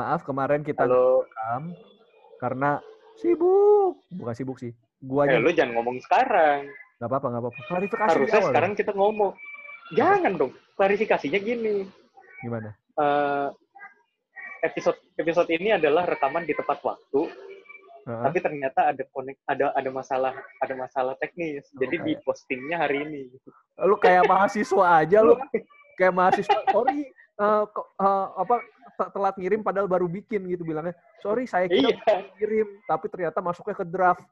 Maaf kemarin kita Halo. rekam karena sibuk. Bukan sibuk sih. Guanya Eh, lu jangan ngomong sekarang. nggak apa-apa, nggak apa-apa. Klarifikasi Harusnya awal sekarang kita ngomong. Jangan dong. Klarifikasinya gini. Gimana? Eh, episode episode ini adalah rekaman di tepat waktu, Heeh. tapi ternyata ada konek ada ada masalah ada masalah teknis. Jadi Oke. di postingnya hari ini. Lu kayak mahasiswa aja lu. Kayak mahasiswa. Sorry, eh, kok, eh, apa te- telat ngirim padahal baru bikin gitu bilangnya. Sorry, saya kira Iya. kirim, tapi ternyata masuknya ke draft.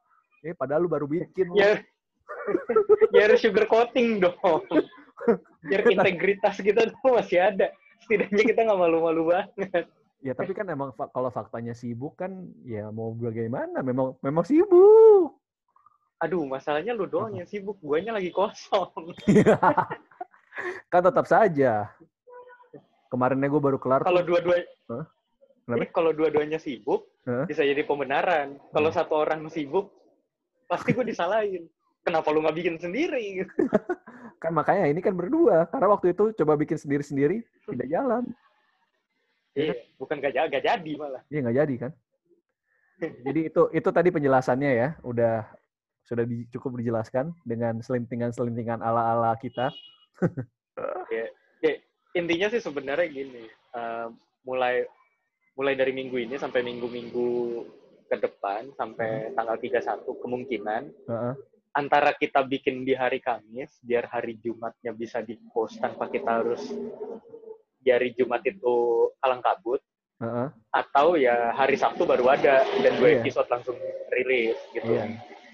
Eh, padahal lu baru bikin. Ya, ya harus sugar coating dong. Biar integritas kita tuh masih ada. Setidaknya kita nggak malu-malu banget. Ya tapi kan emang kalau faktanya sibuk kan ya mau bagaimana memang memang sibuk. Aduh, masalahnya lu doang yang sibuk. Guanya lagi kosong. kan tetap saja. Kemarinnya gue baru kelar Kalau dua-dua? Ini kalau dua-duanya sibuk, Hah? bisa jadi pembenaran. Kalau Hmm. satu orang sibuk, pasti gue disalahin. Kenapa lu nggak bikin sendiri? Kan makanya ini kan berdua. Karena waktu itu coba bikin sendiri-sendiri tidak jalan. Iya, bukan gak, gak jadi malah. Iya nggak jadi kan. Jadi itu itu tadi penjelasannya ya. Udah sudah di- cukup dijelaskan dengan selintingan-selintingan ala-ala kita. Intinya sih sebenarnya gini, eh, mulai mulai dari minggu ini sampai minggu-minggu ke depan, sampai tanggal 31, kemungkinan Heeh. antara kita bikin di hari Kamis, biar hari Jumatnya bisa di-post tanpa kita harus di hari Jumat itu kalang kabut, Heeh. atau ya hari Sabtu baru ada dan dua Iya. episode langsung rilis gitu.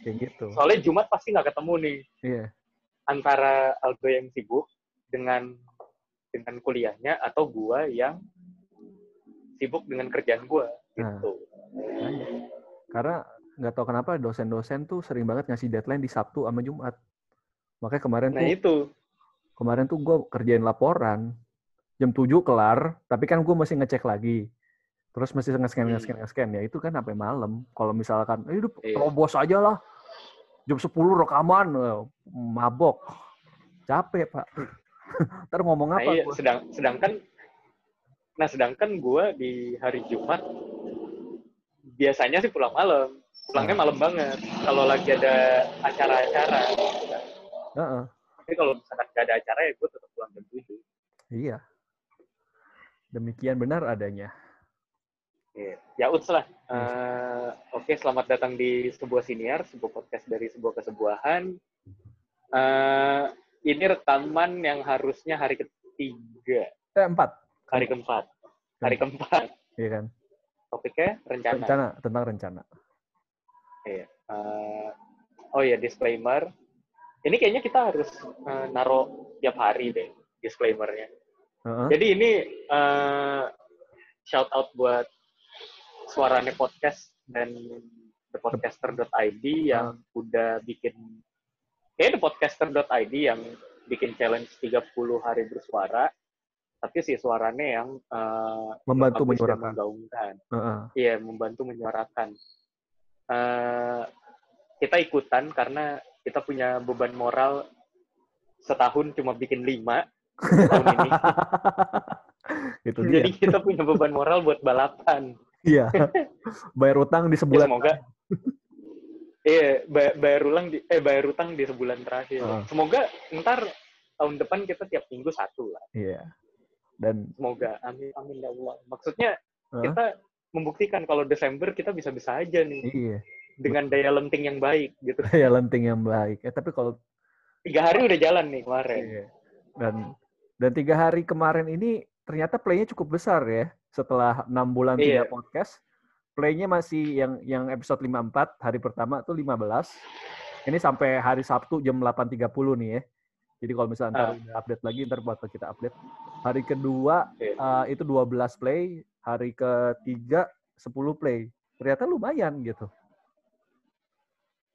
Kayak gitu. Soalnya Jumat pasti nggak ketemu nih Iya. antara Aldo yang sibuk dengan dengan kuliahnya atau gua yang sibuk dengan kerjaan gua Nah. gitu. Makanya. Karena nggak tahu kenapa dosen-dosen tuh sering banget ngasih deadline di Sabtu sama Jumat. Makanya kemarin Nah tuh itu kemarin tuh gue kerjain laporan jam 7 kelar, tapi kan gue masih ngecek lagi. Terus masih nge-scan, Hmm. nge-scan, nge-scan. Ya itu kan sampai malam. Kalau misalkan, eh udah Iya. terobos aja lah. Jam 10 rekaman, eh, mabok. Capek, Pak. Ntar ngomong nah, apa iya, gua? sedang sedangkan nah sedangkan gua di hari Jumat biasanya sih pulang malam. Pulangnya Nah. malam banget kalau lagi ada acara-acara. Heeh. Tapi kalau misalkan nggak ada acara ya gue tetap pulang jam 7. Iya. Demikian benar adanya. Iya. Ya uts lah. Eh, Oke, selamat datang di sebuah siniar, sebuah podcast dari sebuah kesebuahan. Eh, ini rekaman yang harusnya hari ketiga, Eh, empat. hari keempat, hari keempat. Iya kan? Topiknya rencana. Rencana, tentang rencana. Iya. Eh, oh ya disclaimer. Ini kayaknya kita harus eh, naro tiap hari deh disclaimernya. Heeh. Jadi ini eh, shout out buat suaranya podcast dan thepodcaster.id yang udah bikin kayak thepodcaster.id yang bikin challenge 30 hari bersuara tapi si suaranya yang eh, Membantu bagus dan menyuarakan. menggaungkan. Heeh. Iya, membantu menyuarakan. Eh, kita ikutan karena kita punya beban moral setahun cuma bikin lima tahun ini. itu dia. Jadi kita punya beban moral buat balapan. Iya. Bayar utang di Ya, sebulan. semoga Iya, ba- bayar ulang di, eh bayar utang di sebulan terakhir. Heeh. Semoga ntar tahun depan kita tiap minggu satu lah. Iya. Dan Semoga. Amin amin ya Allah. Maksudnya Heeh. kita membuktikan kalau Desember kita bisa-bisa aja nih iya, dengan daya lenting yang baik gitu. ya lenting yang baik. Eh tapi kalau Tiga hari udah jalan nih kemarin. iya. dan dan tiga hari kemarin ini ternyata playnya cukup besar ya. Setelah enam bulan Iya. tidak podcast, playnya masih yang yang episode 54 hari pertama tuh 15. Ini sampai hari Sabtu jam 8.30 nih ya. Jadi kalau misalnya ntar udah update lagi, ntar bakal kita update. Hari kedua Iya. eh, itu 12 play, hari ketiga 10 play. Ternyata lumayan gitu.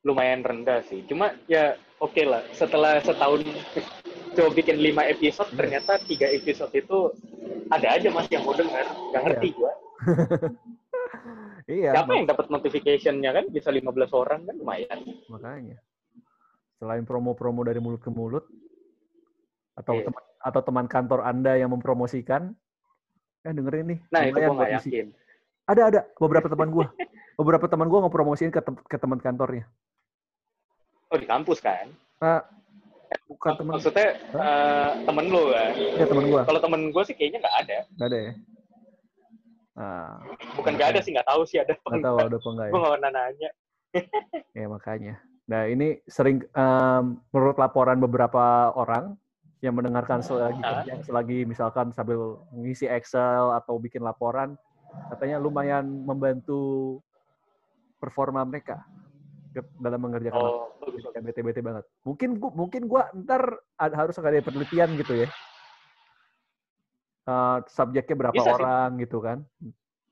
Lumayan rendah sih. Cuma ya oke lah. Setelah setahun coba bikin lima episode, Iya. ternyata tiga episode itu ada aja mas yang mau denger. Gak ngerti gua. Iya, Siapa yang dapat notification-nya kan? Bisa 15 orang kan lumayan. makanya. Selain promo-promo dari mulut ke mulut atau Iya. teman atau teman kantor Anda yang mempromosikan, Eh dengerin nih. Nah itu gue ngisi." yakin. Ada ada beberapa teman gua. Beberapa teman gua ngepromosiin ke, tem- ke teman kantornya. Oh di kampus kan? Ah, bukan teman, Maksudnya eh, temen lu kan? ya teman gua. Kalau temen gue sih kayaknya nggak ada. Nggak ada ya. Nah, Bukan nggak ada sih, nggak tahu sih ada apa nggak tahu ada apa enggak ya. Gue nggak pernah nanya. Ya makanya. Nah ini sering em, menurut laporan beberapa orang yang mendengarkan selagi Ah. kerja, selagi misalkan sambil mengisi Excel atau bikin laporan, katanya lumayan membantu performa mereka dalam mengerjakan. Oh, bete-bete banget. Mungkin gua, mungkin gua ntar harus ada penelitian gitu ya. Eh, subjeknya berapa Bisa sih. orang gitu kan.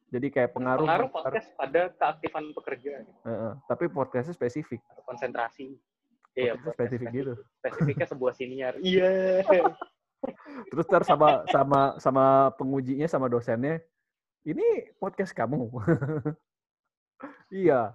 Jadi kayak pengaruh. Pengaruh pengaruh- podcast pada keaktifan pekerja eh. tapi podcastnya spesifik. atau konsentrasi. Iya, spesifik gitu. Spesifiknya sebuah siniar. Iya. Terus ntar sama sama sama pengujinya sama dosennya, ini podcast kamu. iya,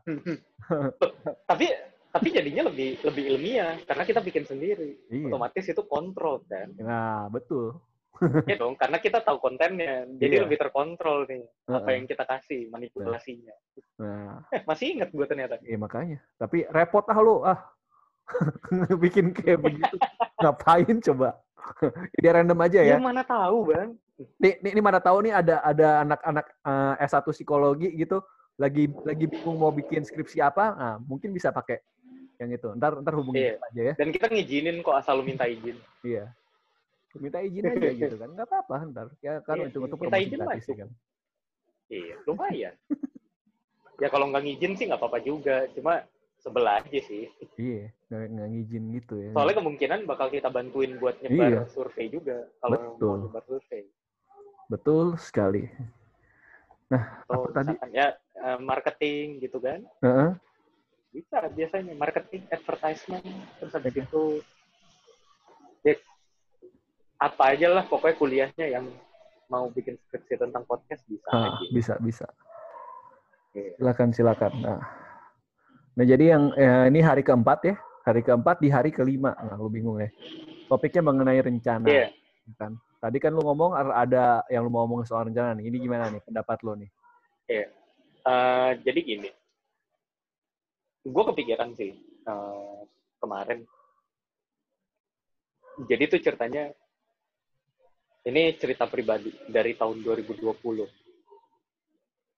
tapi tapi jadinya lebih lebih ilmiah karena kita bikin sendiri. iya. Otomatis itu kontrol kan. Nah, betul. Iya dong, karena kita tahu kontennya. Jadi Iya. lebih terkontrol nih apa Heeh. yang kita kasih, manipulasinya. Nah, Eh, masih ingat gue ternyata. iya makanya. Tapi repot ah lu ah. Bikin kayak begitu. Ngapain coba? Ide random aja Ya, ya. mana tahu, Bang. Nih, nih, nih mana tahu nih ada ada anak-anak eh, S1 psikologi gitu lagi lagi bingung mau bikin skripsi apa. Nah, mungkin bisa pakai yang itu. Ntar ntar hubungi Iya. aja ya. Dan kita ngizinin kok asal lu minta izin. Iya. Minta izin aja gitu kan. Nggak apa-apa ntar. Ya kan Iya, itu untuk minta izin masuk. sih kan. Iya, lumayan. ya kalau nggak ngizin sih nggak apa-apa juga. Cuma sebelah aja sih. Iya, nggak, nggak ngizin gitu ya. Soalnya kemungkinan bakal kita bantuin buat nyebar Iya. survei juga. Kalau Betul. mau nyebar survei. Betul sekali. Atau Apa tadi? ya eh, marketing gitu kan. Heeh. Bisa biasanya marketing, advertisement, terus habis Oke. itu ya, apa aja lah pokoknya kuliahnya yang mau bikin skripsi tentang podcast bisa Ah, aja. bisa, bisa. Iya. Silakan, silakan. Nah, nah jadi yang eh, ini hari keempat ya. Hari keempat di hari kelima. Nah, lu bingung ya. Topiknya mengenai rencana. Iya. Kan? Tadi kan lu ngomong ada yang lu mau ngomong soal rencana nih. Ini gimana nih pendapat lu nih? Eh, jadi gini, gue kepikiran sih eh, kemarin. Jadi tuh ceritanya, ini cerita pribadi dari tahun 2020.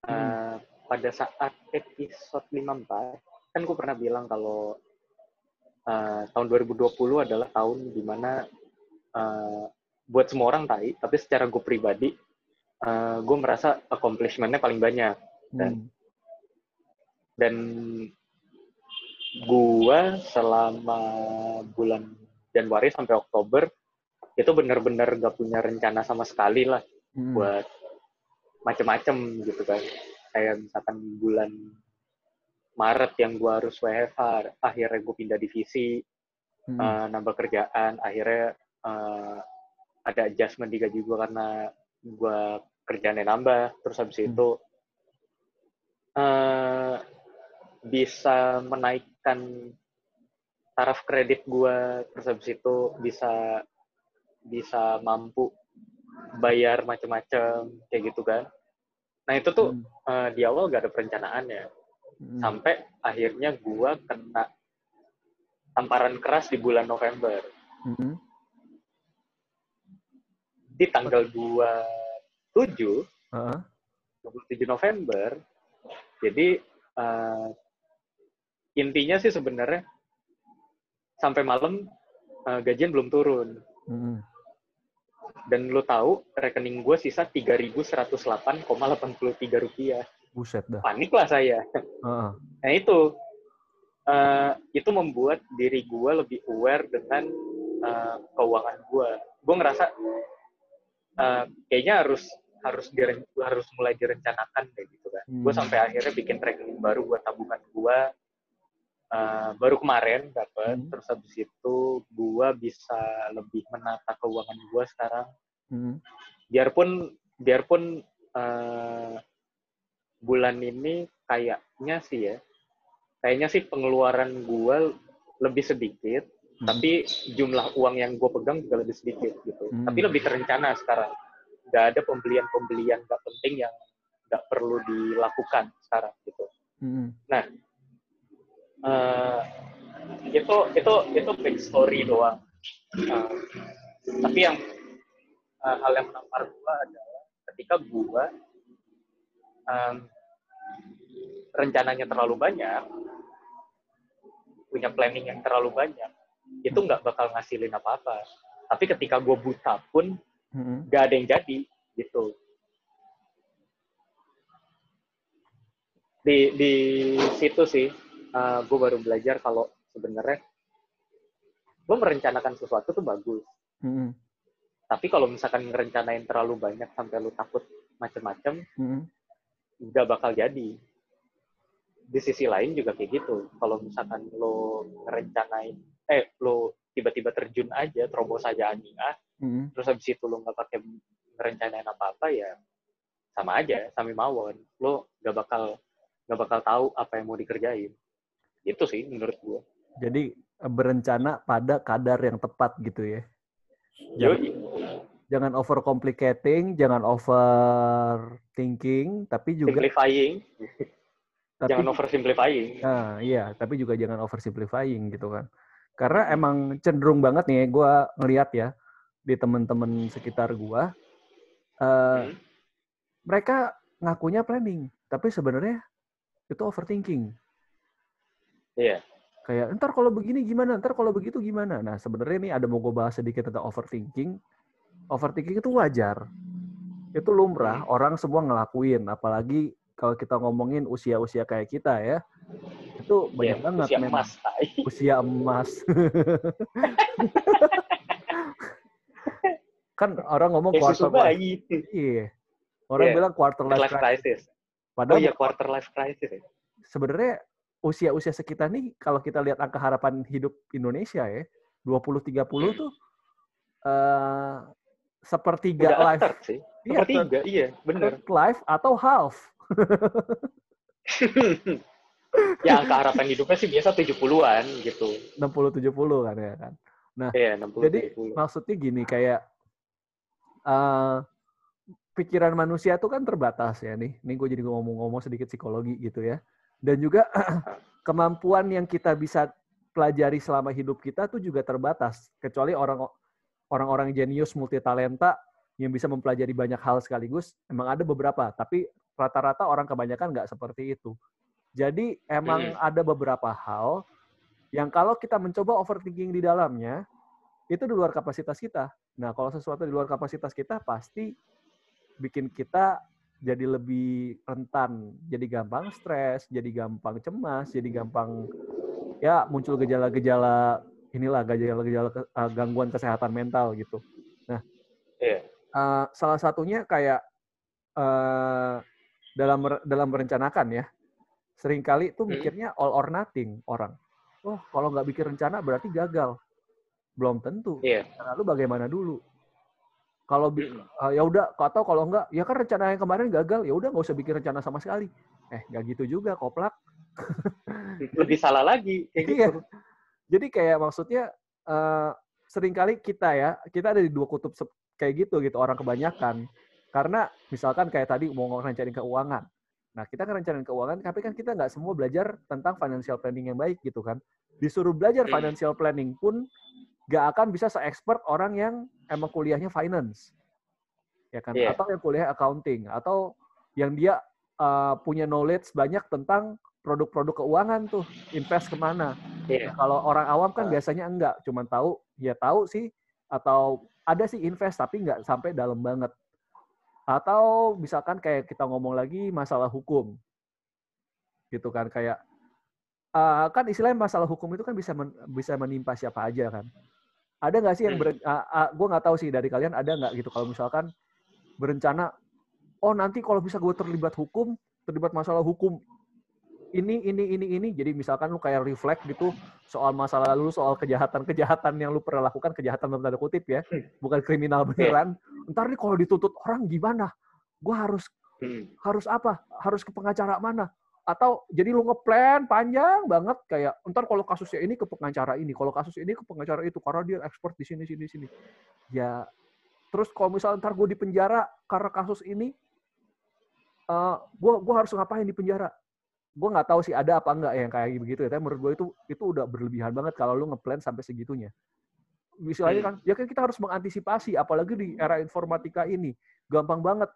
Eh, pada saat episode 54, kan gue pernah bilang kalau eh, tahun 2020 adalah tahun di mana eh, buat semua orang tai, tapi secara gue pribadi, eh, gue merasa accomplishment-nya paling banyak Dan- Hmm. dan gua selama bulan Januari sampai Oktober itu benar-benar gak punya rencana sama sekali lah Hmm. buat macem-macem gitu kan kayak misalkan bulan Maret yang gua harus WFH akhirnya gue pindah divisi Hmm. eh, nambah kerjaan akhirnya eh, ada adjustment di gaji gue karena gue kerjaannya nambah terus habis Hmm. itu eh, bisa menaikkan taraf kredit gue terus habis itu bisa bisa mampu bayar macam-macam kayak gitu kan nah itu tuh Hmm. eh, di awal gak ada perencanaannya Hmm. sampai akhirnya gue kena tamparan keras di bulan November Hmm. di tanggal 27 Heeh. 27 November jadi eh, intinya sih sebenarnya sampai malam eh, gajian belum turun Hmm. Dan lo tahu rekening gue sisa 3.108,83 rupiah Buset dah. panik lah saya Heeh. nah itu eh, itu membuat diri gue lebih aware dengan eh, keuangan gue gue ngerasa eh, kayaknya harus harus diren- harus mulai direncanakan kayak gitu kan gue Hmm. sampai akhirnya bikin rekening baru buat tabungan gue eh, baru kemarin dapat Hmm. terus habis itu gue bisa lebih menata keuangan gue sekarang Hmm. biarpun biarpun eh, bulan ini kayaknya sih ya kayaknya sih pengeluaran gue lebih sedikit Hmm. tapi jumlah uang yang gue pegang juga lebih sedikit gitu Hmm. tapi lebih terencana sekarang nggak ada pembelian-pembelian nggak penting yang nggak perlu dilakukan sekarang gitu. Mm-hmm. Nah, uh, itu itu itu big story doang. Uh, tapi yang uh, hal yang menampar gua adalah ketika gua um, rencananya terlalu banyak, punya planning yang terlalu banyak, itu nggak bakal ngasilin apa-apa. Tapi ketika gue buta pun Mm-hmm. nggak ada yang jadi gitu. Di di situ sih uh, gue baru belajar kalau sebenarnya lo merencanakan sesuatu tuh bagus. Mm-hmm. Tapi kalau misalkan ngerencanain terlalu banyak sampai lo takut macem-macem, Mm-hmm. nggak bakal jadi. Di sisi lain juga kayak gitu. Kalau misalkan lo ngerencanain, eh lo tiba-tiba terjun aja, terobos aja anjing ah, Mm-hmm. terus habis itu lo nggak pakai ngerencanain apa-apa ya sama aja, sami mawon. Lo nggak bakal nggak bakal tahu apa yang mau dikerjain. Itu sih menurut gua. Jadi eh, berencana pada kadar yang tepat gitu ya. Jangan, Yoi. jangan over complicating, jangan over thinking, tapi juga Simplifying, tapi, jangan oversimplifying. Nah, iya, tapi juga jangan oversimplifying gitu kan. Karena emang cenderung banget nih gue ngelihat ya di temen-temen sekitar gue, eh, Hmm. mereka ngakunya planning, tapi sebenarnya itu overthinking. Iya. Kayak ntar kalau begini gimana, ntar kalau begitu gimana. Nah sebenarnya nih ada mau gue bahas sedikit tentang overthinking. Overthinking itu wajar, itu lumrah, orang semua ngelakuin. Apalagi kalau kita ngomongin usia-usia kayak kita ya, itu banyak Iya, banget usia memang. emas, usia emas. kan orang ngomong quarter life. Iya. Orang Iya, bilang quarter life Life crisis. crisis. Oh Padahal iya, quarter life crisis. ya. sebenarnya usia-usia sekitar nih kalau kita lihat angka harapan hidup Indonesia ya, 20-30 tuh eh sepertiga Udah life. sih. Iya, Sepertiga, iya, third life atau half. ya angka harapan hidupnya sih biasa 70-an gitu. 60-70 kan ya kan. Iya, 60 Jadi 70. maksudnya gini kayak eh pikiran manusia tuh kan terbatas ya nih. Ini gue jadi ngomong-ngomong sedikit psikologi gitu ya. Dan juga kemampuan yang kita bisa pelajari selama hidup kita tuh juga terbatas. Kecuali orang orang-orang jenius multi talenta yang bisa mempelajari banyak hal sekaligus. Emang ada beberapa, tapi rata-rata orang kebanyakan nggak seperti itu. Jadi emang ada beberapa hal yang kalau kita mencoba overthinking di dalamnya, itu di luar kapasitas kita. Nah, kalau sesuatu di luar kapasitas kita pasti bikin kita jadi lebih rentan, jadi gampang stres, jadi gampang cemas, jadi gampang ya muncul gejala-gejala inilah gejala-gejala ke- uh, gangguan kesehatan mental gitu. Nah, Iya. uh, salah satunya kayak uh, dalam dalam merencanakan ya, sering kali tuh Hmm. mikirnya all or nothing orang. Oh, kalau nggak bikin rencana berarti gagal. Belum tentu. Iya. Rencana lu bagaimana dulu? Kalau Mm. uh, ya udah atau kalau enggak ya kan rencana yang kemarin gagal ya udah nggak usah bikin rencana sama sekali eh nggak gitu juga koplak Lebih salah lagi kayak Iya. gitu. jadi kayak maksudnya eh sering kali kita ya kita ada di dua kutub kayak gitu gitu orang kebanyakan karena misalkan kayak tadi mau ngerencanain keuangan nah kita kan rencanain keuangan tapi kan kita nggak semua belajar tentang financial planning yang baik gitu kan disuruh belajar Hmm. financial planning pun nggak akan bisa se-expert orang yang emang kuliahnya finance ya kan Iya. atau yang kuliah accounting atau yang dia uh, punya knowledge banyak tentang produk-produk keuangan tuh invest ke mana Iya. Nah, kalau orang awam kan Ah. biasanya enggak, cuman tahu ya tahu sih atau ada sih invest tapi nggak sampai dalam banget. Atau misalkan kayak kita ngomong lagi masalah hukum. Gitu kan kayak eh, kan istilahnya masalah hukum itu kan bisa men- bisa menimpa siapa aja kan. Ada nggak sih yang ber, gue nggak tahu sih dari kalian ada nggak gitu? Kalau misalkan berencana oh nanti kalau bisa gue terlibat hukum, terlibat masalah hukum ini ini ini ini jadi misalkan lu kayak reflect gitu soal masa lalu soal kejahatan-kejahatan yang lu pernah lakukan kejahatan dalam tanda kutip ya bukan kriminal beneran ntar nih kalau dituntut orang gimana? Gua harus Hmm. harus apa? Harus ke pengacara mana atau jadi lu ngeplan panjang banget kayak ntar kalau kasusnya ini ke pengacara ini kalau kasus ini ke pengacara itu karena dia expert di sini sini sini ya terus kalau misalnya ntar gue di penjara karena kasus ini, uh, gue gue harus ngapain di penjara? Gue nggak tahu sih ada apa enggak yang kayak begitu ya. Tapi menurut gue itu itu udah berlebihan banget kalau lu ngeplan sampai segitunya. Misalnya kan, ya kan kita harus mengantisipasi, apalagi di era informatika ini, gampang banget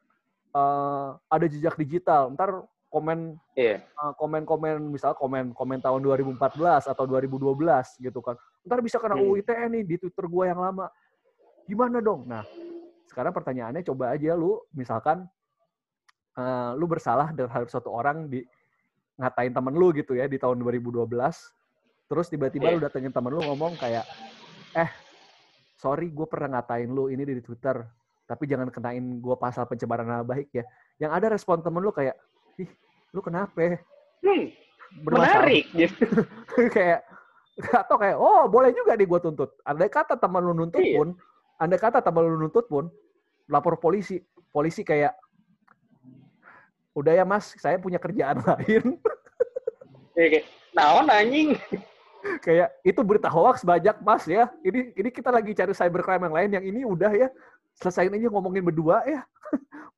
uh, ada jejak digital. Ntar komen yeah. uh, komen-komen misal komen komen tahun 2014 atau 2012 gitu kan. Ntar bisa kena UU ITE nih di Twitter gue yang lama. Gimana dong? Nah, sekarang pertanyaannya coba aja lu misalkan uh, lu bersalah terhadap satu orang di ngatain temen lu gitu ya di tahun 2012. Terus tiba-tiba yeah. lu datengin temen lu ngomong kayak eh sorry gue pernah ngatain lu ini di Twitter tapi jangan kenain gue pasal pencemaran nama baik ya. Yang ada respon temen lu kayak, ih lu kenapa? Hmm, menarik gitu. kayak atau kayak oh boleh juga nih gue tuntut. Andai kata teman lu nuntut iya. pun, andai kata teman lu nuntut pun, lapor polisi. Polisi kayak udah ya mas, saya punya kerjaan lain. Kayak, naon anjing. kayak itu berita hoax banyak mas ya. Ini ini kita lagi cari cybercrime yang lain. Yang ini udah ya selesaiin aja ngomongin berdua ya.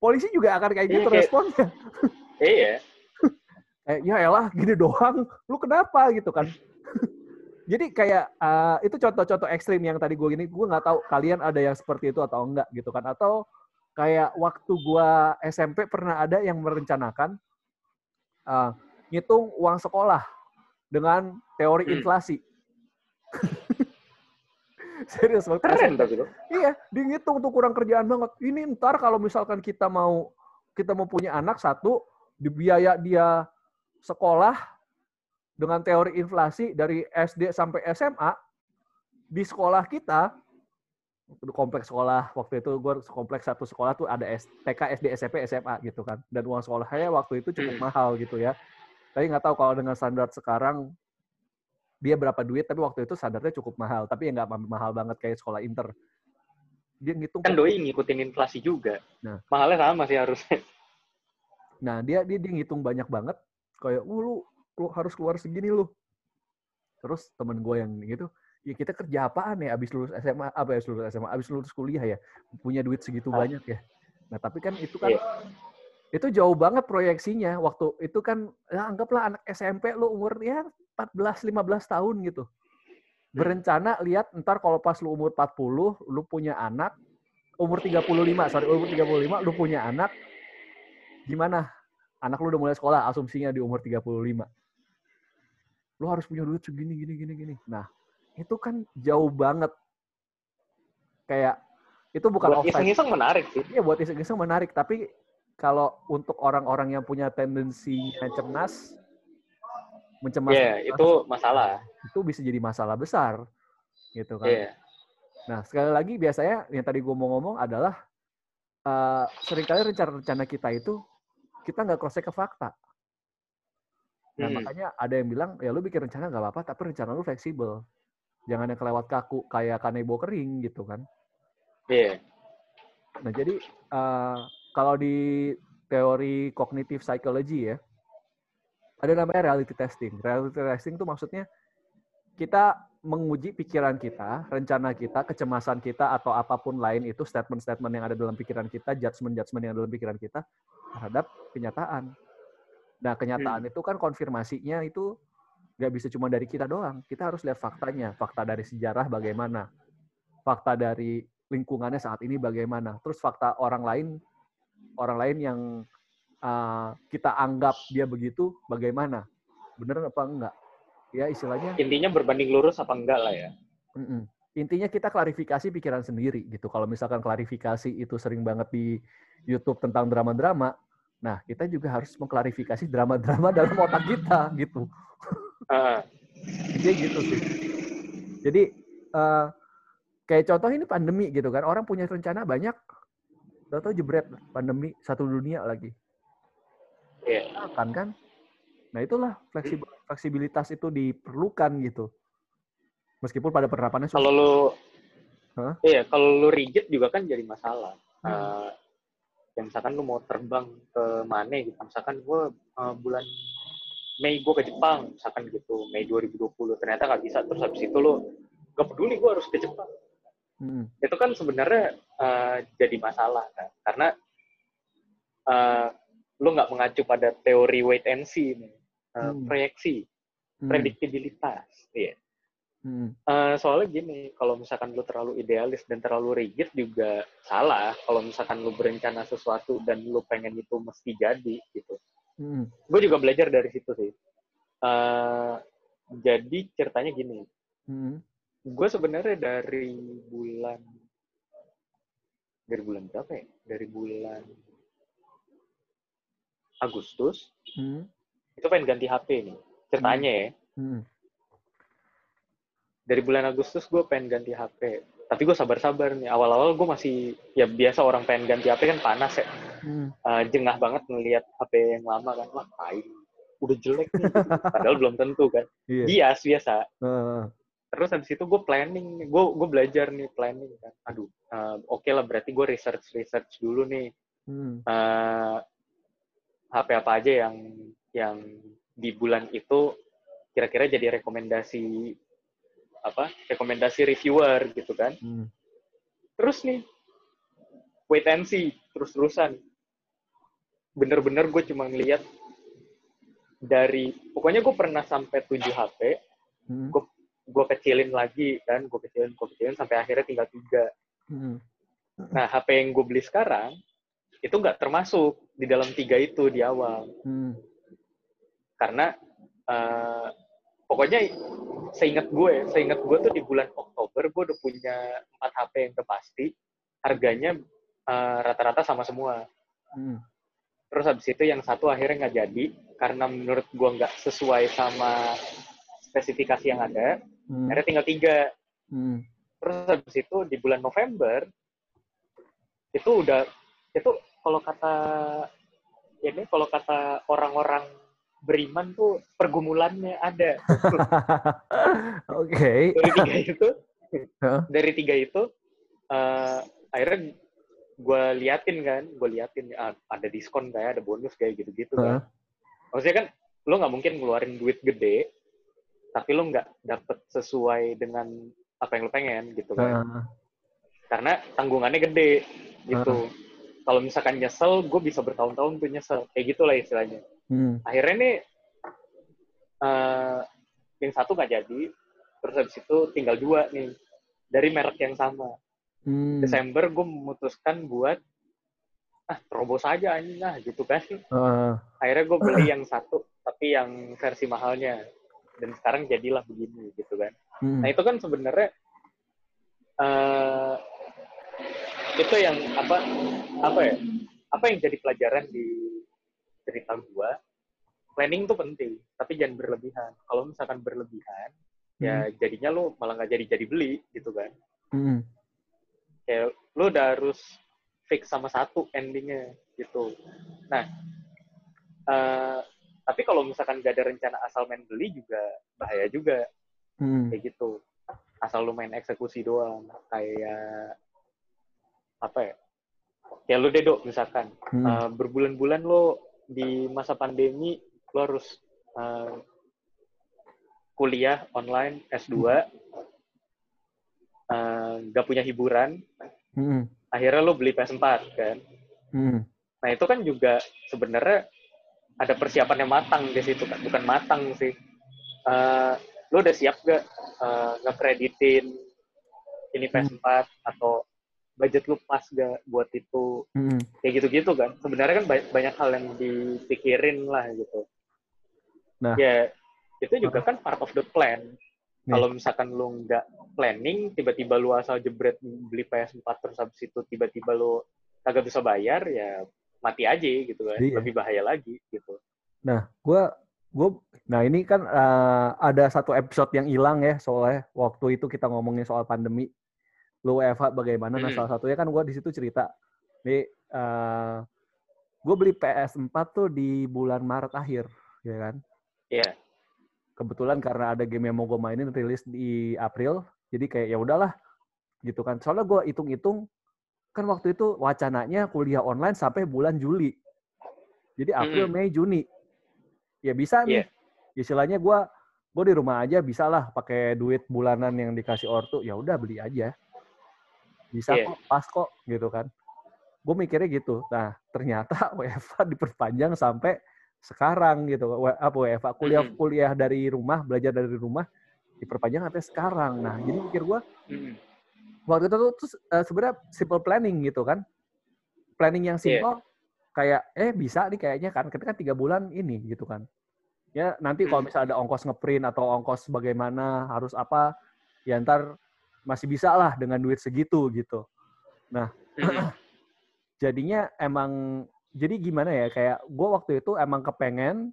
Polisi juga akan kayak gitu iya, responnya. Iya. eh, ya elah gini doang, lu kenapa gitu kan? Jadi kayak uh, itu contoh-contoh ekstrim yang tadi gue gini, gue nggak tahu kalian ada yang seperti itu atau enggak gitu kan? Atau kayak waktu gue SMP pernah ada yang merencanakan uh, ngitung uang sekolah dengan teori hmm. inflasi. Serius banget. Keren tapi lo. Iya, dihitung tuh kurang kerjaan banget. Ini ntar kalau misalkan kita mau kita mau punya anak satu, di biaya dia sekolah dengan teori inflasi dari SD sampai SMA di sekolah kita kompleks sekolah waktu itu gue kompleks satu sekolah tuh ada TK SD SMP SMA gitu kan. Dan uang sekolahnya waktu itu cukup hmm. mahal gitu ya. Tapi nggak tahu kalau dengan standar sekarang dia berapa duit tapi waktu itu sadarnya cukup mahal. Tapi ya nggak mahal banget kayak sekolah inter. Dia ngitung kan doi ngikutin inflasi juga. Nah. Mahalnya sama sih harusnya nah dia dia dia ngitung banyak banget kayak uh, lu, lu harus keluar segini lu terus temen gue yang gitu ya kita kerja apaan ya abis lulus SMA apa ya lulus SMA abis lulus kuliah ya punya duit segitu ah. banyak ya nah tapi kan itu kan yeah. itu jauh banget proyeksinya waktu itu kan ya anggaplah anak SMP lu umur ya 14 15 tahun gitu. Berencana lihat ntar kalau pas lu umur 40, lu punya anak, umur 35, sorry, umur 35 lu punya anak, gimana? Anak lu udah mulai sekolah, asumsinya di umur 35. Lu harus punya duit segini, gini, gini, gini. Nah, itu kan jauh banget. Kayak, itu bukan buat iseng-iseng menarik sih. Iya, buat iseng-iseng menarik. Tapi kalau untuk orang-orang yang punya tendensi cernas, mencemaskan. yeah, itu masalah. Itu bisa jadi masalah besar, gitu kan. Yeah. Nah sekali lagi biasanya yang tadi gue mau ngomong adalah uh, sering kali rencana-rencana kita itu kita nggak cross ke fakta. Nah hmm. makanya ada yang bilang ya lu bikin rencana nggak apa-apa tapi rencana lu fleksibel. Jangan yang kelewat kaku kayak kanebo kering gitu kan. Iya. Yeah. Nah jadi uh, kalau di teori kognitif psychology ya, ada namanya reality testing. Reality testing itu maksudnya kita menguji pikiran kita, rencana kita, kecemasan kita, atau apa pun lain itu statement-statement yang ada dalam pikiran kita, judgement-judgement yang ada dalam pikiran kita terhadap kenyataan. Nah, kenyataan hmm. itu kan konfirmasinya itu nggak bisa cuma dari kita doang. Kita harus lihat faktanya. Fakta dari sejarah bagaimana. Fakta dari lingkungannya saat ini bagaimana. Terus fakta orang lain, orang lain yang uh, kita anggap dia begitu, bagaimana? Bener apa enggak? Ya istilahnya. Intinya berbanding lurus apa enggak lah ya. Mm -mm. Intinya kita klarifikasi pikiran sendiri gitu. Kalau misalkan klarifikasi itu sering banget di YouTube tentang drama-drama, nah kita juga harus mengklarifikasi drama-drama dalam otak kita gitu. Uh. Jadi gitu sih. Jadi uh, kayak contoh ini pandemi gitu kan, orang punya rencana banyak, tahu jebret pandemi satu dunia lagi. Yeah. Akan kan? Nah itulah fleksibilitas itu diperlukan gitu. Meskipun pada penerapannya kalau lu huh? iya kalau lu rigid juga kan jadi masalah. Hmm. Uh, ya misalkan lu mau terbang ke mana gitu, misalkan gue uh, bulan Mei gue ke Jepang, misalkan gitu, Mei 2020, ternyata nggak bisa, terus habis itu lu gak peduli gue harus ke Jepang. Hmm. itu kan sebenarnya uh, jadi masalah kan karena uh, lu nggak mengacu pada teori wait and see nih, uh, Hmm. proyeksi Hmm. prediktibilitas iya Hmm. Eh, soalnya gini, kalau misalkan lu terlalu idealis dan terlalu rigid juga salah. Kalau misalkan lu berencana sesuatu dan lu pengen itu mesti jadi gitu. Hmm. Gue juga belajar dari situ sih. Eh, jadi ceritanya gini, Hmm. gue sebenarnya dari bulan dari bulan berapa ya? Dari bulan Agustus Hmm. Itu pengen ganti HP nih. Ceritanya ya. Hmm. dari bulan Agustus gue pengen ganti HP. Tapi gue sabar-sabar nih. Awal-awal gue masih, ya biasa orang pengen ganti HP kan panas ya. Hmm. Eh, jengah banget ngelihat HP yang lama kan. Wah, tai. Udah jelek nih. Padahal belum tentu kan. Iya. Bias, biasa. Terus habis itu gue planning. Gue gue belajar nih planning kan. Aduh, eh, oke lah berarti gue research-research dulu nih. Hmm. eh HP apa aja yang yang di bulan itu kira-kira jadi rekomendasi apa rekomendasi reviewer gitu kan Hmm. terus nih wait and see terus-terusan bener-bener gue cuma ngeliat dari pokoknya gue pernah sampai 7 HP Hmm. gue kecilin lagi kan gue kecilin gue kecilin sampai akhirnya tinggal tiga Hmm. nah HP yang gue beli sekarang itu nggak termasuk di dalam tiga itu di awal Hmm. karena eh, pokoknya seingat gue, seingat gue tuh di bulan Oktober gue udah punya 4 HP yang udah pasti, harganya eh, rata-rata sama semua. Hmm. Terus habis itu yang satu akhirnya nggak jadi karena menurut gue nggak sesuai sama spesifikasi yang ada. Hmm. Akhirnya tinggal tiga. Hmm. Terus habis itu di bulan November itu udah itu kalau kata ini kalau kata orang-orang beriman tuh pergumulannya ada. Oke. dari tiga itu Hah? dari tiga itu eh, akhirnya gue liatin kan gue liatin ah, ada diskon kayak ada bonus kayak gitu gitu Hah? kan maksudnya kan lo nggak mungkin ngeluarin duit gede tapi lo nggak dapet sesuai dengan apa yang lo pengen gitu kan Hah? karena tanggungannya gede gitu kalau misalkan nyesel gue bisa bertahun-tahun tuh nyesel kayak gitulah istilahnya Hmm. akhirnya nih eh yang satu nggak jadi terus habis itu tinggal dua nih dari merek yang sama Hmm. Desember gue memutuskan buat ah terobos aja anjing lah gitu kan Heeh. akhirnya gue beli yang satu tapi yang versi mahalnya dan sekarang jadilah begini gitu kan Hmm. nah itu kan sebenarnya eh itu yang apa apa ya apa yang jadi pelajaran di cerita gua? Planning tuh penting tapi jangan berlebihan. Kalau misalkan berlebihan ya jadinya lu malah nggak jadi jadi beli gitu kan. Hmm. kayak lu udah harus fix sama satu endingnya gitu. Nah eh tapi kalau misalkan gak ada rencana asal main beli juga bahaya juga. Hmm. kayak gitu. Asal lu main eksekusi doang. Kayak apa ya kayak lu deh Dok, misalkan Hmm. eh, berbulan-bulan lo di masa pandemi lo harus eh, kuliah online S2 eh, nggak punya hiburan Hmm. akhirnya lo beli PS4 kan Hmm. nah itu kan juga sebenarnya ada persiapan yang matang di situ kan bukan matang sih Eh, lo udah siap gak eh, ngekreditin ini PS4 atau budget lu pas gak buat itu Hmm. kayak gitu-gitu kan sebenarnya kan ba- banyak hal yang dipikirin lah gitu Nah. ya itu juga kan part of the plan Nih. kalau misalkan lu nggak planning tiba-tiba lu asal jebret beli PS4 terus habis itu tiba-tiba lu kagak bisa bayar ya mati aja gitu kan Iya. lebih bahaya lagi gitu Nah, gua gua nah ini kan eh, ada satu episode yang hilang ya soalnya waktu itu kita ngomongin soal pandemi. Lu Eva bagaimana? Nah, Hmm. salah satunya kan gua di situ cerita. Nih eh gue beli PS4 tuh di bulan Maret akhir, ya kan? Iya. Kebetulan karena ada game yang mau gue mainin rilis di April, jadi kayak ya udahlah gitu kan. Soalnya gue hitung-hitung kan waktu itu wacananya kuliah online sampai bulan Juli. Jadi April, Mm-mm. Mei, Juni. Ya bisa nih. Iya. Istilahnya gue gue di rumah aja bisa lah pakai duit bulanan yang dikasih ortu. Ya udah beli aja. Bisa Iya. kok, pas kok gitu kan. Gue mikirnya gitu. Nah, ternyata WFA diperpanjang sampai sekarang gitu. W- Apa WFA kuliah kuliah dari rumah, belajar dari rumah diperpanjang sampai sekarang. Nah, jadi pikir gue Mm-mm. waktu itu tuh terus, eh, sebenarnya simple planning gitu kan. Planning yang simple kayak eh bisa nih kayaknya kan kita kan tiga bulan ini gitu kan. Ya nanti kalau misalnya ada ongkos ngeprint atau ongkos bagaimana harus apa ya ntar masih bisa lah dengan duit segitu gitu. Mm-mm. Jadinya emang jadi gimana ya kayak gue waktu itu emang kepengen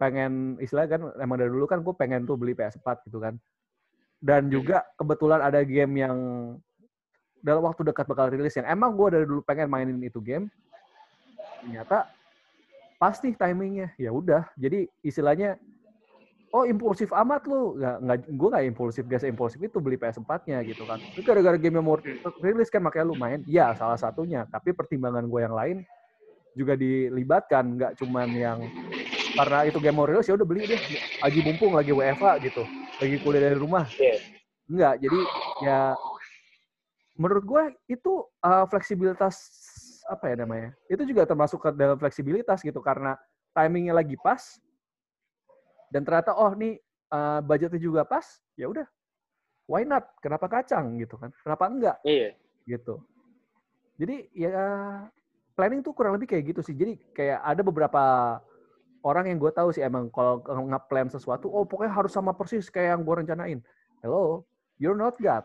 pengen istilah kan emang dari dulu kan gue pengen tuh beli PS4 gitu kan. Dan juga kebetulan ada game yang dalam waktu dekat bakal rilis yang emang gue dari dulu pengen mainin itu game. Ternyata pasti timingnya ya udah. Jadi istilahnya oh impulsif amat lu nggak nggak gue nggak impulsif biasa impulsif itu beli PS4-nya gitu kan. Itu gara-gara game yang mau rilis kan makanya lu main. Ya salah satunya. Tapi pertimbangan gue yang lain juga dilibatkan nggak cuman yang karena itu game mau rilis ya udah beli deh lagi mumpung lagi WFA gitu lagi kuliah dari rumah Iya. Enggak, jadi ya menurut gue itu uh, fleksibilitas apa ya namanya? Itu juga termasuk ke dalam fleksibilitas gitu karena timingnya lagi pas dan ternyata oh nih uh, budgetnya juga pas, ya udah. Why not? Kenapa kacang gitu kan? Kenapa enggak Iya. gitu. Jadi ya planning tuh kurang lebih kayak gitu sih. Jadi kayak ada beberapa orang yang gue tahu sih emang kalau nge-plan sesuatu, oh pokoknya harus sama persis kayak yang gue rencanain. Hello, you're not God.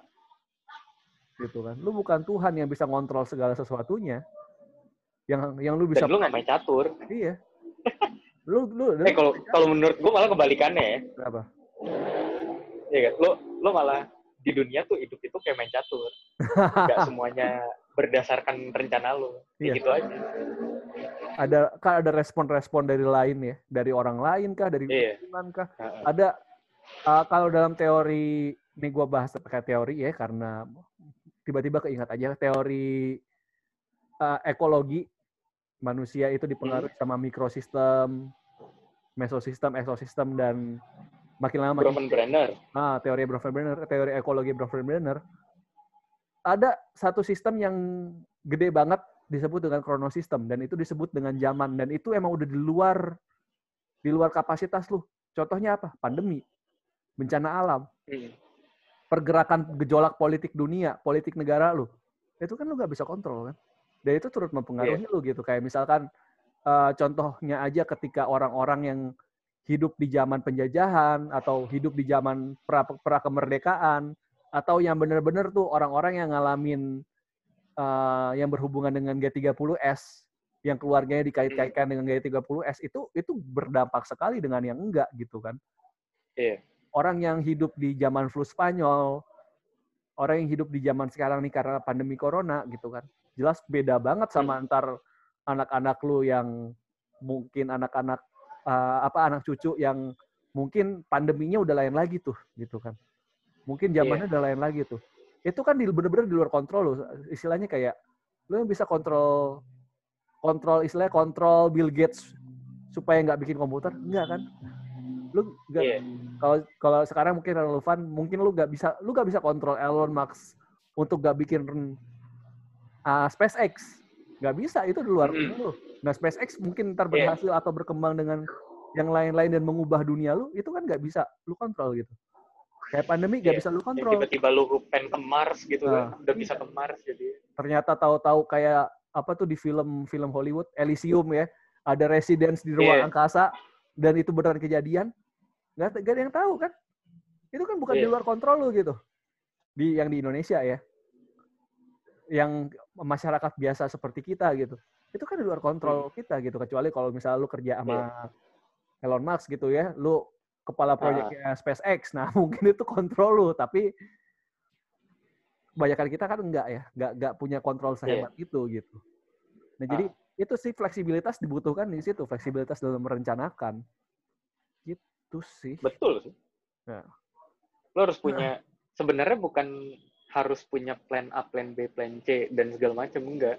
Gitu kan. Lu bukan Tuhan yang bisa ngontrol segala sesuatunya. Yang yang lu bisa Dan lu nggak main catur. Iya. Lu lu, lu Eh kalau kalau menurut gua malah kebalikannya ya. apa? Iya kan? Lo lo malah di dunia tuh hidup itu kayak main catur. Gak semuanya berdasarkan rencana. Kayak Iya. gitu aja. Ada kan ada respon-respon dari lain ya, dari orang lain kah, dari Iya. lingkungan kah? Ada uh, kalau dalam teori ini gue bahas pakai teori ya karena tiba-tiba keingat aja teori uh, ekologi manusia itu dipengaruhi Hmm. sama mikrosistem, mesosistem, ekosistem dan makin lama makin Brenner. ah teori Brenner, teori ekologi Brenner ada satu sistem yang gede banget disebut dengan kronosistem dan itu disebut dengan zaman dan itu emang udah di luar di luar kapasitas lu. Contohnya apa? Pandemi, bencana alam, Hmm. pergerakan gejolak politik dunia, politik negara lu. Itu kan lu nggak bisa kontrol kan. Dan itu turut mempengaruhi lu gitu. Kayak misalkan eh, contohnya aja ketika orang-orang yang hidup di zaman penjajahan atau hidup di zaman pra, pra kemerdekaan atau yang benar-benar tuh orang-orang yang ngalamin eh, yang berhubungan dengan G30S yang keluarganya dikait-kaitkan dengan G30S itu itu berdampak sekali dengan yang enggak gitu kan. Iya. Orang yang hidup di zaman flu Spanyol, orang yang hidup di zaman sekarang nih karena pandemi corona gitu kan. Jelas beda banget sama antar anak-anak lu yang mungkin anak-anak eh, apa anak cucu yang mungkin pandeminya udah lain lagi tuh gitu kan. Mungkin zamannya udah lain lagi tuh. Itu kan di- bener-bener di luar kontrol lu. Istilahnya kayak lu yang bisa kontrol kontrol istilahnya kontrol Bill Gates supaya nggak bikin komputer enggak kan lu nggak Iya. kalau kalau sekarang mungkin relevan mungkin lu nggak bisa lu nggak bisa kontrol Elon Musk untuk nggak bikin uh, SpaceX nggak bisa itu di luar Mm. ini lu nah SpaceX mungkin ntar Iya. berhasil atau berkembang dengan yang lain-lain dan mengubah dunia lu itu kan nggak bisa lu kontrol gitu kayak pandemi nggak Iya. bisa lu kontrol tiba-tiba lu pengen ke Mars gitu Nah. kan. Udah bisa ke Mars jadi. ternyata tahu-tahu kayak apa tuh di film-film Hollywood Elysium ya ada residence di ruang Iya. angkasa dan itu beneran kejadian nggak nggak ada yang tahu kan itu kan bukan di Iya. luar kontrol lu gitu di yang di Indonesia ya yang masyarakat biasa seperti kita gitu. Itu kan di luar kontrol kita gitu. Kecuali kalau misalnya lu kerja sama Elon Musk gitu ya lu kepala proyeknya SpaceX nah mungkin itu kontrol lu. Tapi kebanyakan kita kan enggak ya. Nggak nggak punya kontrol sehebat itu gitu. Nah jadi itu sih fleksibilitas dibutuhkan di situ fleksibilitas dalam merencanakan. Gitu sih. Betul sih. Ya. Lo harus punya sebenarnya bukan harus punya plan A, plan B, plan C dan segala macam enggak.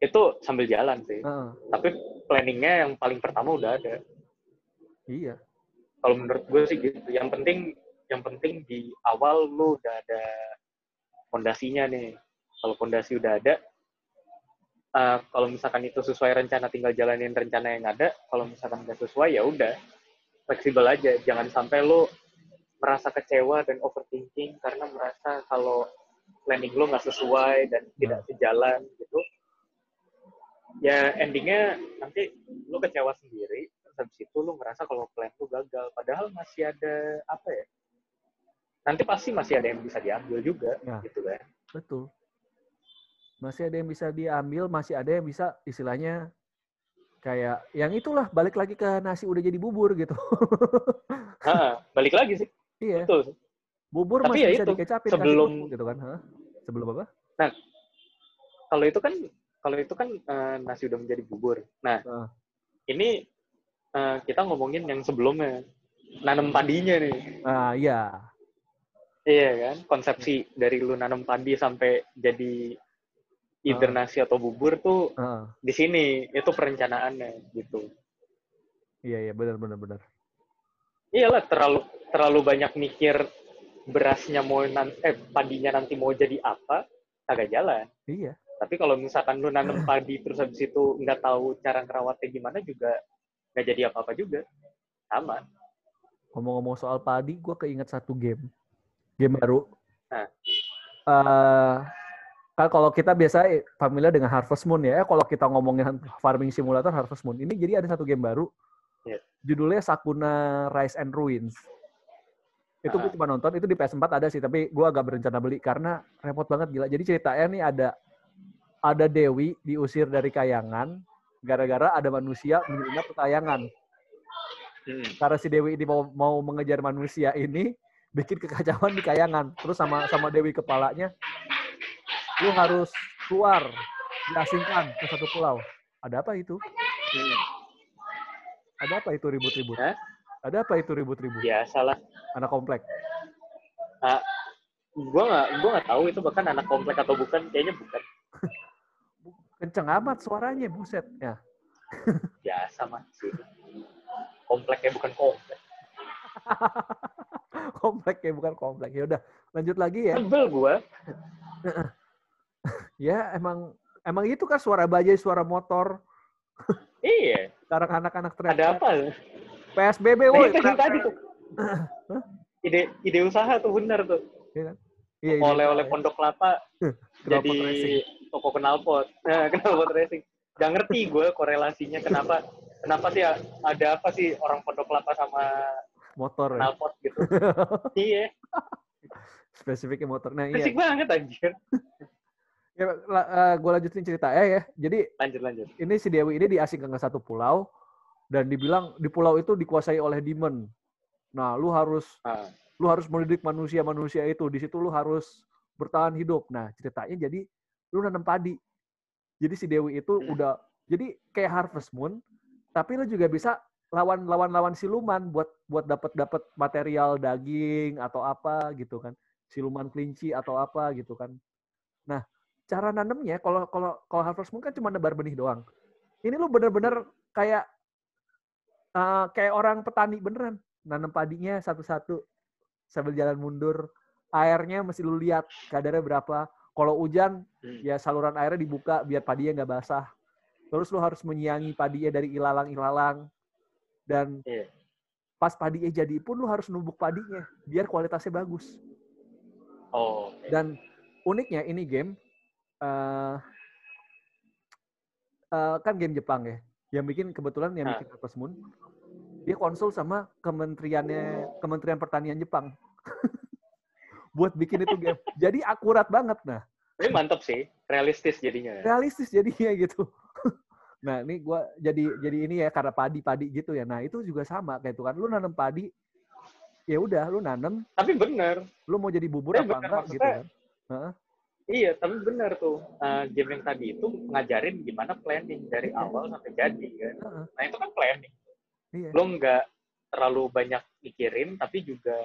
Itu sambil jalan sih. Heeh, Tapi planningnya yang paling pertama udah ada. iya Kalau menurut gue sih gitu. Yang penting yang penting di awal lu udah ada fondasinya nih. kalau pondasi udah ada uh, kalau misalkan itu sesuai rencana tinggal jalanin rencana yang ada kalau misalkan nggak sesuai ya udah fleksibel aja jangan sampai lo merasa kecewa dan overthinking karena merasa kalau planning lo nggak sesuai dan tidak Hmm. sejalan gitu ya endingnya nanti lo kecewa sendiri terus habis itu lo ngerasa kalau plan lo gagal padahal masih ada apa ya nanti pasti masih ada yang bisa diambil juga Ya. gitu kan Betul. Masih ada yang bisa diambil, masih ada yang bisa istilahnya kayak yang itulah balik lagi ke nasi udah jadi bubur gitu. Ha, balik lagi sih iya, betul bubur Tapi masih ya bisa itu, dikecapin kasih sebelum- kerupuk gitu kan. Hah? Sebelum apa? kalau itu kan kalau itu kan eh, nasi udah menjadi bubur nah Ah. ini eh, kita ngomongin yang sebelumnya nanam padinya nih Ah, iya. Iya kan, konsepsi dari lu nanam padi sampai jadi either Ah. nasi atau bubur tuh Ah, di sini itu perencanaannya gitu. iya iya benar benar benar. Iyalah terlalu terlalu banyak mikir berasnya mau nan eh padinya nanti mau jadi apa kagak jalan. Iya. Tapi kalau misalkan lu nanam padi terus habis itu nggak tahu cara ngerawatnya gimana juga nggak jadi apa-apa juga. Sama. Ngomong-ngomong soal padi, gue keinget satu game. Game baru. Nah. Eh, kan kalau kita biasa familiar dengan Harvest Moon ya. Kalau kita ngomongin farming simulator Harvest Moon. Ini jadi ada satu game baru. Iya. Judulnya Sakuna Rise and Ruins. Itu gue cuma nonton, itu di PS4 ada sih, tapi gue agak berencana beli karena repot banget gila. Jadi ceritanya nih ada ada Dewi diusir dari kayangan gara-gara ada manusia menyelinap ke kayangan Hmm. karena si Dewi ini mau mau mengejar manusia ini bikin kekacauan di kayangan terus sama sama Dewi kepalanya lu harus keluar diasingkan ke satu pulau ada apa itu Hmm. ada apa itu ribut-ribut Hah? Ada apa itu ribut-ribut Biasalah. anak komplek Gua nggak gua nggak tahu itu bahkan anak komplek atau bukan. Kayaknya bukan. kenceng amat suaranya buset ya Biasa mah sih. Kompleknya bukan komplek. komplek ya bukan komplek ya udah lanjut lagi ya Sebel gua. ya emang emang itu kan suara bajai suara motor Iya. sekarang anak-anak teriak Ada apa? PSBB Nah, woi itu yang tadi tuh. Ide ide usaha tuh bener tuh. Iya, iya, Oleh-oleh iya. pondok kelapa jadi racing. toko knalpot. Nah, knalpot racing. Gak ngerti gue korelasinya kenapa kenapa sih ada apa sih orang pondok kelapa sama motor ya. knalpot gitu. iya, spesifiknya motor. Nah, iya. fisik banget anjir. Ya, la- gue lanjutin cerita ya ya. Jadi Lanjut lanjut. ini si Dewi ini diasingkan ke satu pulau dan dibilang di pulau itu dikuasai oleh demon. Nah, lu harus Ah, lu harus mendidik manusia-manusia itu. Di situ lu harus bertahan hidup. Nah, ceritanya jadi lu nanam padi. Jadi si Dewi itu Hmm. udah jadi kayak Harvest Moon, tapi lu juga bisa lawan lawan siluman buat buat dapat dapat material daging atau apa gitu kan. Siluman kelinci atau apa gitu kan. Nah, cara nanemnya kalau kalau kalau Harvest Moon kan cuma nebar benih doang. Ini lu bener-bener kayak eh, kayak orang petani beneran nanam padinya satu-satu sambil jalan mundur. Airnya mesti lu lihat kadarnya berapa. Kalau hujan hmm. ya saluran airnya dibuka biar padinya nggak basah. Terus lu harus menyiangi padinya dari ilalang-ilalang. Dan Iya. pas padinya jadi pun lu harus numbuk padinya biar kualitasnya bagus. Oh, Dan uniknya ini game eh eh, kan game Jepang ya. Yang bikin kebetulan yang Ah. bikin Harvest Moon dia konsul sama kementeriannya Kementerian Pertanian Jepang buat bikin itu game. Jadi akurat banget nah. Tapi mantep sih, realistis jadinya. realistis jadinya gitu. Nah, ini gua jadi jadi ini ya karena padi-padi gitu ya. Nah, itu juga sama kayak itu kan. Lu nanam padi, ya udah lu nanam, Tapi bener, lu mau jadi bubur Tapi apa bener, enggak gitu kan. Heeh. Iya. Tapi bener tuh, eh, game yang tadi itu ngajarin gimana planning dari Iya. awal sampai jadi kan. Heeh. Nah itu kan planning. Iya. Lo nggak terlalu banyak mikirin, tapi juga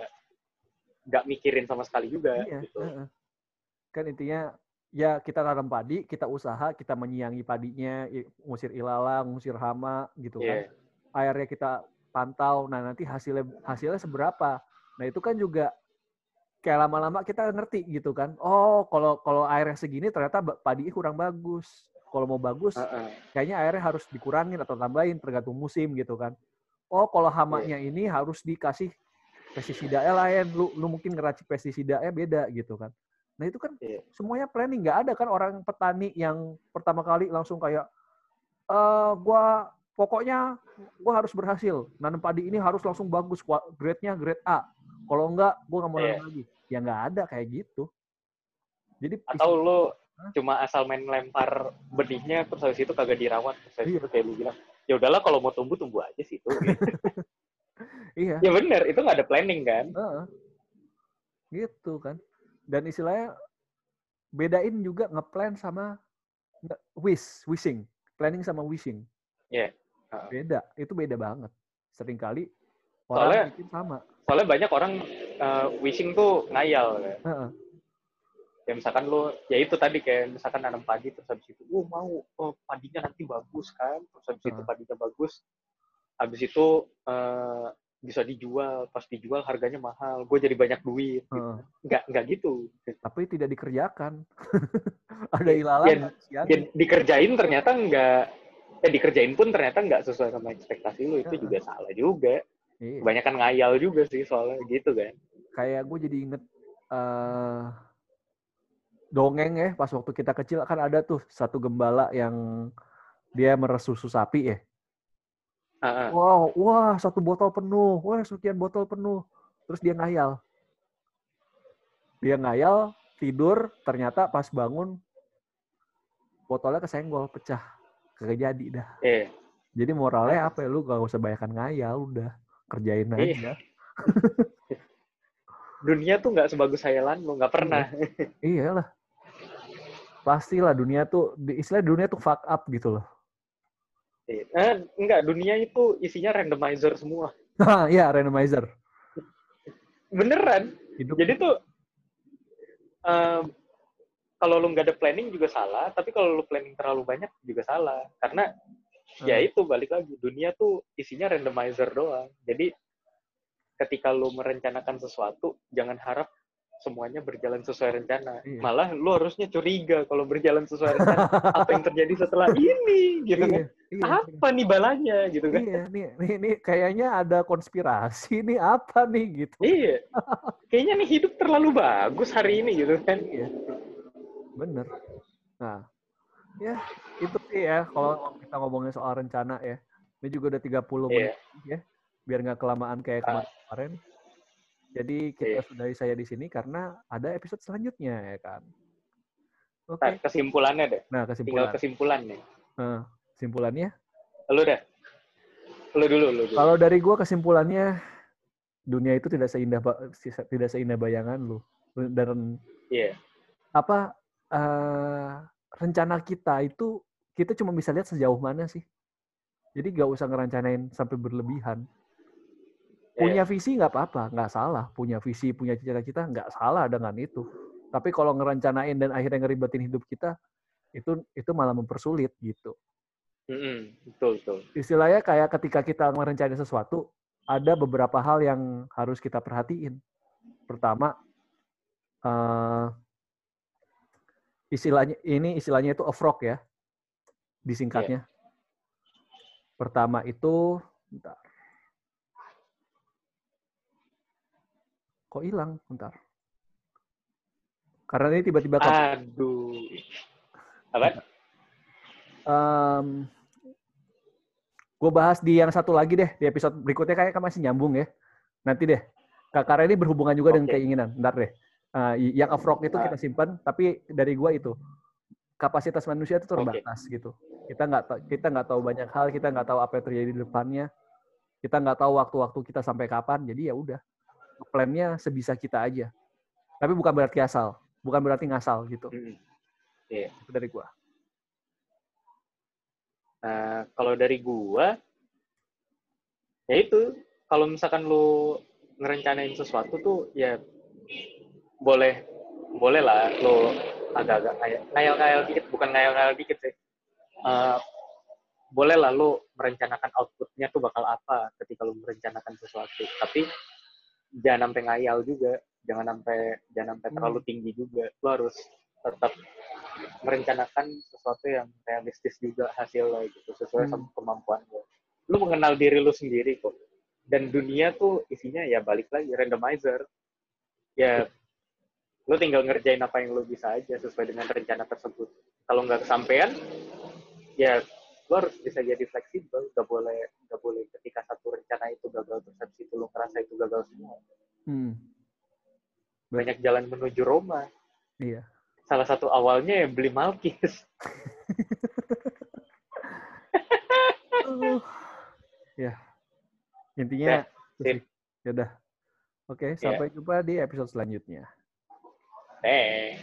nggak mikirin sama sekali juga. Iya, gitu. heeh. Kan intinya ya kita tanam padi, kita usaha, kita menyiangi padinya, ngusir ilalang, ngusir hama gitu kan. Iya. Airnya kita pantau. Nah, nanti hasilnya hasilnya seberapa. Nah, itu kan juga kayak lama-lama kita ngerti gitu kan. Oh, kalau kalau airnya segini ternyata padi kurang bagus. Kalau mau bagus, kayaknya airnya harus dikurangin atau tambahin tergantung musim gitu kan. Oh, kalau hamanya ini harus dikasih pestisida lain. Lu lu mungkin ngeracik pestisida beda gitu kan. Nah, itu kan Iya. semuanya planning. Nggak ada kan orang petani yang pertama kali langsung kayak eh gua pokoknya gua harus berhasil. Nanam padi ini harus langsung bagus, grade-nya grade A. Kalau enggak, gua nggak mau Iya. nanam lagi. Ya nggak ada kayak gitu. Jadi Atau lu Hah? cuma asal main lempar benihnya terus habis itu kagak dirawat terus habis Iya. itu kayak lu bilang ya udahlah kalau mau tumbuh tumbuh aja sih itu iya. ya bener itu nggak ada planning kan Heeh. Gitu kan. Dan istilahnya bedain juga ngeplan sama wish, wishing. Planning sama wishing. Iya. Heeh. Beda. Itu beda banget. Seringkali Soalnya- orang bikin sama. Soalnya banyak orang uh, wishing tuh ngayal kan Heeh. ya misalkan lu ya itu tadi kayak misalkan nanam padi terus habis itu oh mau oh, padinya nanti bagus kan terus habis itu Heeh. padinya bagus habis itu uh, bisa dijual pas dijual harganya mahal gue jadi banyak duit gitu. Nggak nggak gitu Tapi tidak dikerjakan. Ada ilalang Ya, ya, dikerjain ternyata nggak eh dikerjain pun ternyata nggak sesuai sama ekspektasi lu itu Heeh. juga salah juga Iya. kebanyakan ngayal juga sih soalnya gitu kan Kayak gue jadi inget eh dongeng ya pas waktu kita kecil kan ada tuh satu gembala yang dia meres susu sapi ya. Wow, wah satu botol penuh, wah sekian botol penuh. Terus dia ngayal. Dia ngayal, tidur, ternyata pas bangun botolnya kesenggol, pecah. Kagak jadi dah. eh Jadi moralnya apa ya? Lu gak usah banyakan ngayal, udah. Kerjain Iya. aja. dunia tuh nggak sebagus hayalan lu nggak pernah Iyalah. Pastilah dunia tuh, di- istilah dunia tuh fuck up gitu loh. Eh, enggak, dunia itu isinya randomizer semua. Iya, randomizer. Beneran. Hidup Jadi tuh, em, kalau lu nggak ada planning juga salah, tapi kalau lu planning terlalu banyak juga salah. Karena ya itu balik lagi, dunia tuh isinya randomizer doang. Jadi ketika lu merencanakan sesuatu, jangan harap semuanya berjalan sesuai rencana. Iya. Malah lu harusnya curiga kalau berjalan sesuai rencana. apa yang terjadi setelah ini? Gitu kan. iya, iya, Apa nih balanya? Gitu kan. iya, nih, nih, nih, kayaknya ada konspirasi nih apa nih gitu. Iya. Kayaknya nih hidup terlalu bagus hari ini gitu kan. Iya. Bener. Nah, ya itu sih ya kalau kita ngomongin soal rencana ya. Ini juga udah 30 menit Iya. ya. Biar nggak kelamaan kayak Ah. kemarin. Jadi kita Iya. sudahi saya di sini karena ada episode selanjutnya ya kan. Oke. Nah, kesimpulannya deh. Nah, Tinggal kesimpulan. kesimpulan nih. Nah, kesimpulannya Lu dah. Lu dulu, lu dulu. kalau dari gua kesimpulannya dunia itu tidak seindah tidak seindah bayangan lu. Dan Iya. apa eh, rencana kita itu kita cuma bisa lihat sejauh mana sih. Jadi gak usah ngerencanain sampai berlebihan. Punya visi nggak apa-apa, nggak salah. Punya visi, punya cita-cita nggak salah dengan itu. Tapi kalau ngerencanain dan akhirnya ngeribetin hidup kita, itu itu malah mempersulit gitu. Mm-mm, betul, betul. Istilahnya kayak ketika kita merencanain sesuatu, ada beberapa hal yang harus kita perhatiin. Pertama, eh, istilahnya ini istilahnya itu off rock ya, disingkatnya. Pertama itu, bentar. Kok hilang? Bentar. Karena ini tiba-tiba Aduh. Apa? gue bahas di yang satu lagi deh, di episode berikutnya kayak masih nyambung ya. Nanti deh. Kak, Karena ini berhubungan juga dengan Oke. keinginan. Ntar deh. Eh, yang off rock itu Ah. kita simpan, tapi dari gua itu kapasitas manusia itu terbatas gitu. Kita nggak tahu, kita nggak tahu banyak hal, kita nggak tahu apa yang terjadi di depannya, kita nggak tahu waktu-waktu kita sampai kapan. Jadi ya udah, plannya sebisa kita aja. Tapi bukan berarti asal, bukan berarti ngasal gitu. Mm-mm. Itu dari gua. Nah, kalau dari gua, ya itu, kalau misalkan lu ngerencanain sesuatu tuh, ya boleh, boleh lah lu agak-agak ngayal- ngayal-ngayal dikit, bukan ngayal-ngayal dikit sih. Eh, boleh lah lu merencanakan outputnya tuh bakal apa ketika lu merencanakan sesuatu. Tapi jangan sampai ngayal juga. jangan sampai jangan sampai Hmm. terlalu tinggi juga lo harus tetap merencanakan sesuatu yang realistis juga hasilnya gitu sesuai Hmm. sama kemampuan lo lu mengenal diri lu sendiri kok dan dunia tuh isinya ya balik lagi randomizer ya lu tinggal ngerjain apa yang lu bisa aja sesuai dengan rencana tersebut kalau nggak kesampaian ya lu harus bisa jadi fleksibel nggak boleh nggak boleh ketika satu rencana itu gagal terus habis itu lu ngerasa itu gagal semua Hmm. banyak jalan menuju Roma Iya. salah satu awalnya ya beli Malkis Uh, ya. Intinya sip. ya udah. Oke, sampai jumpa di episode selanjutnya. Eh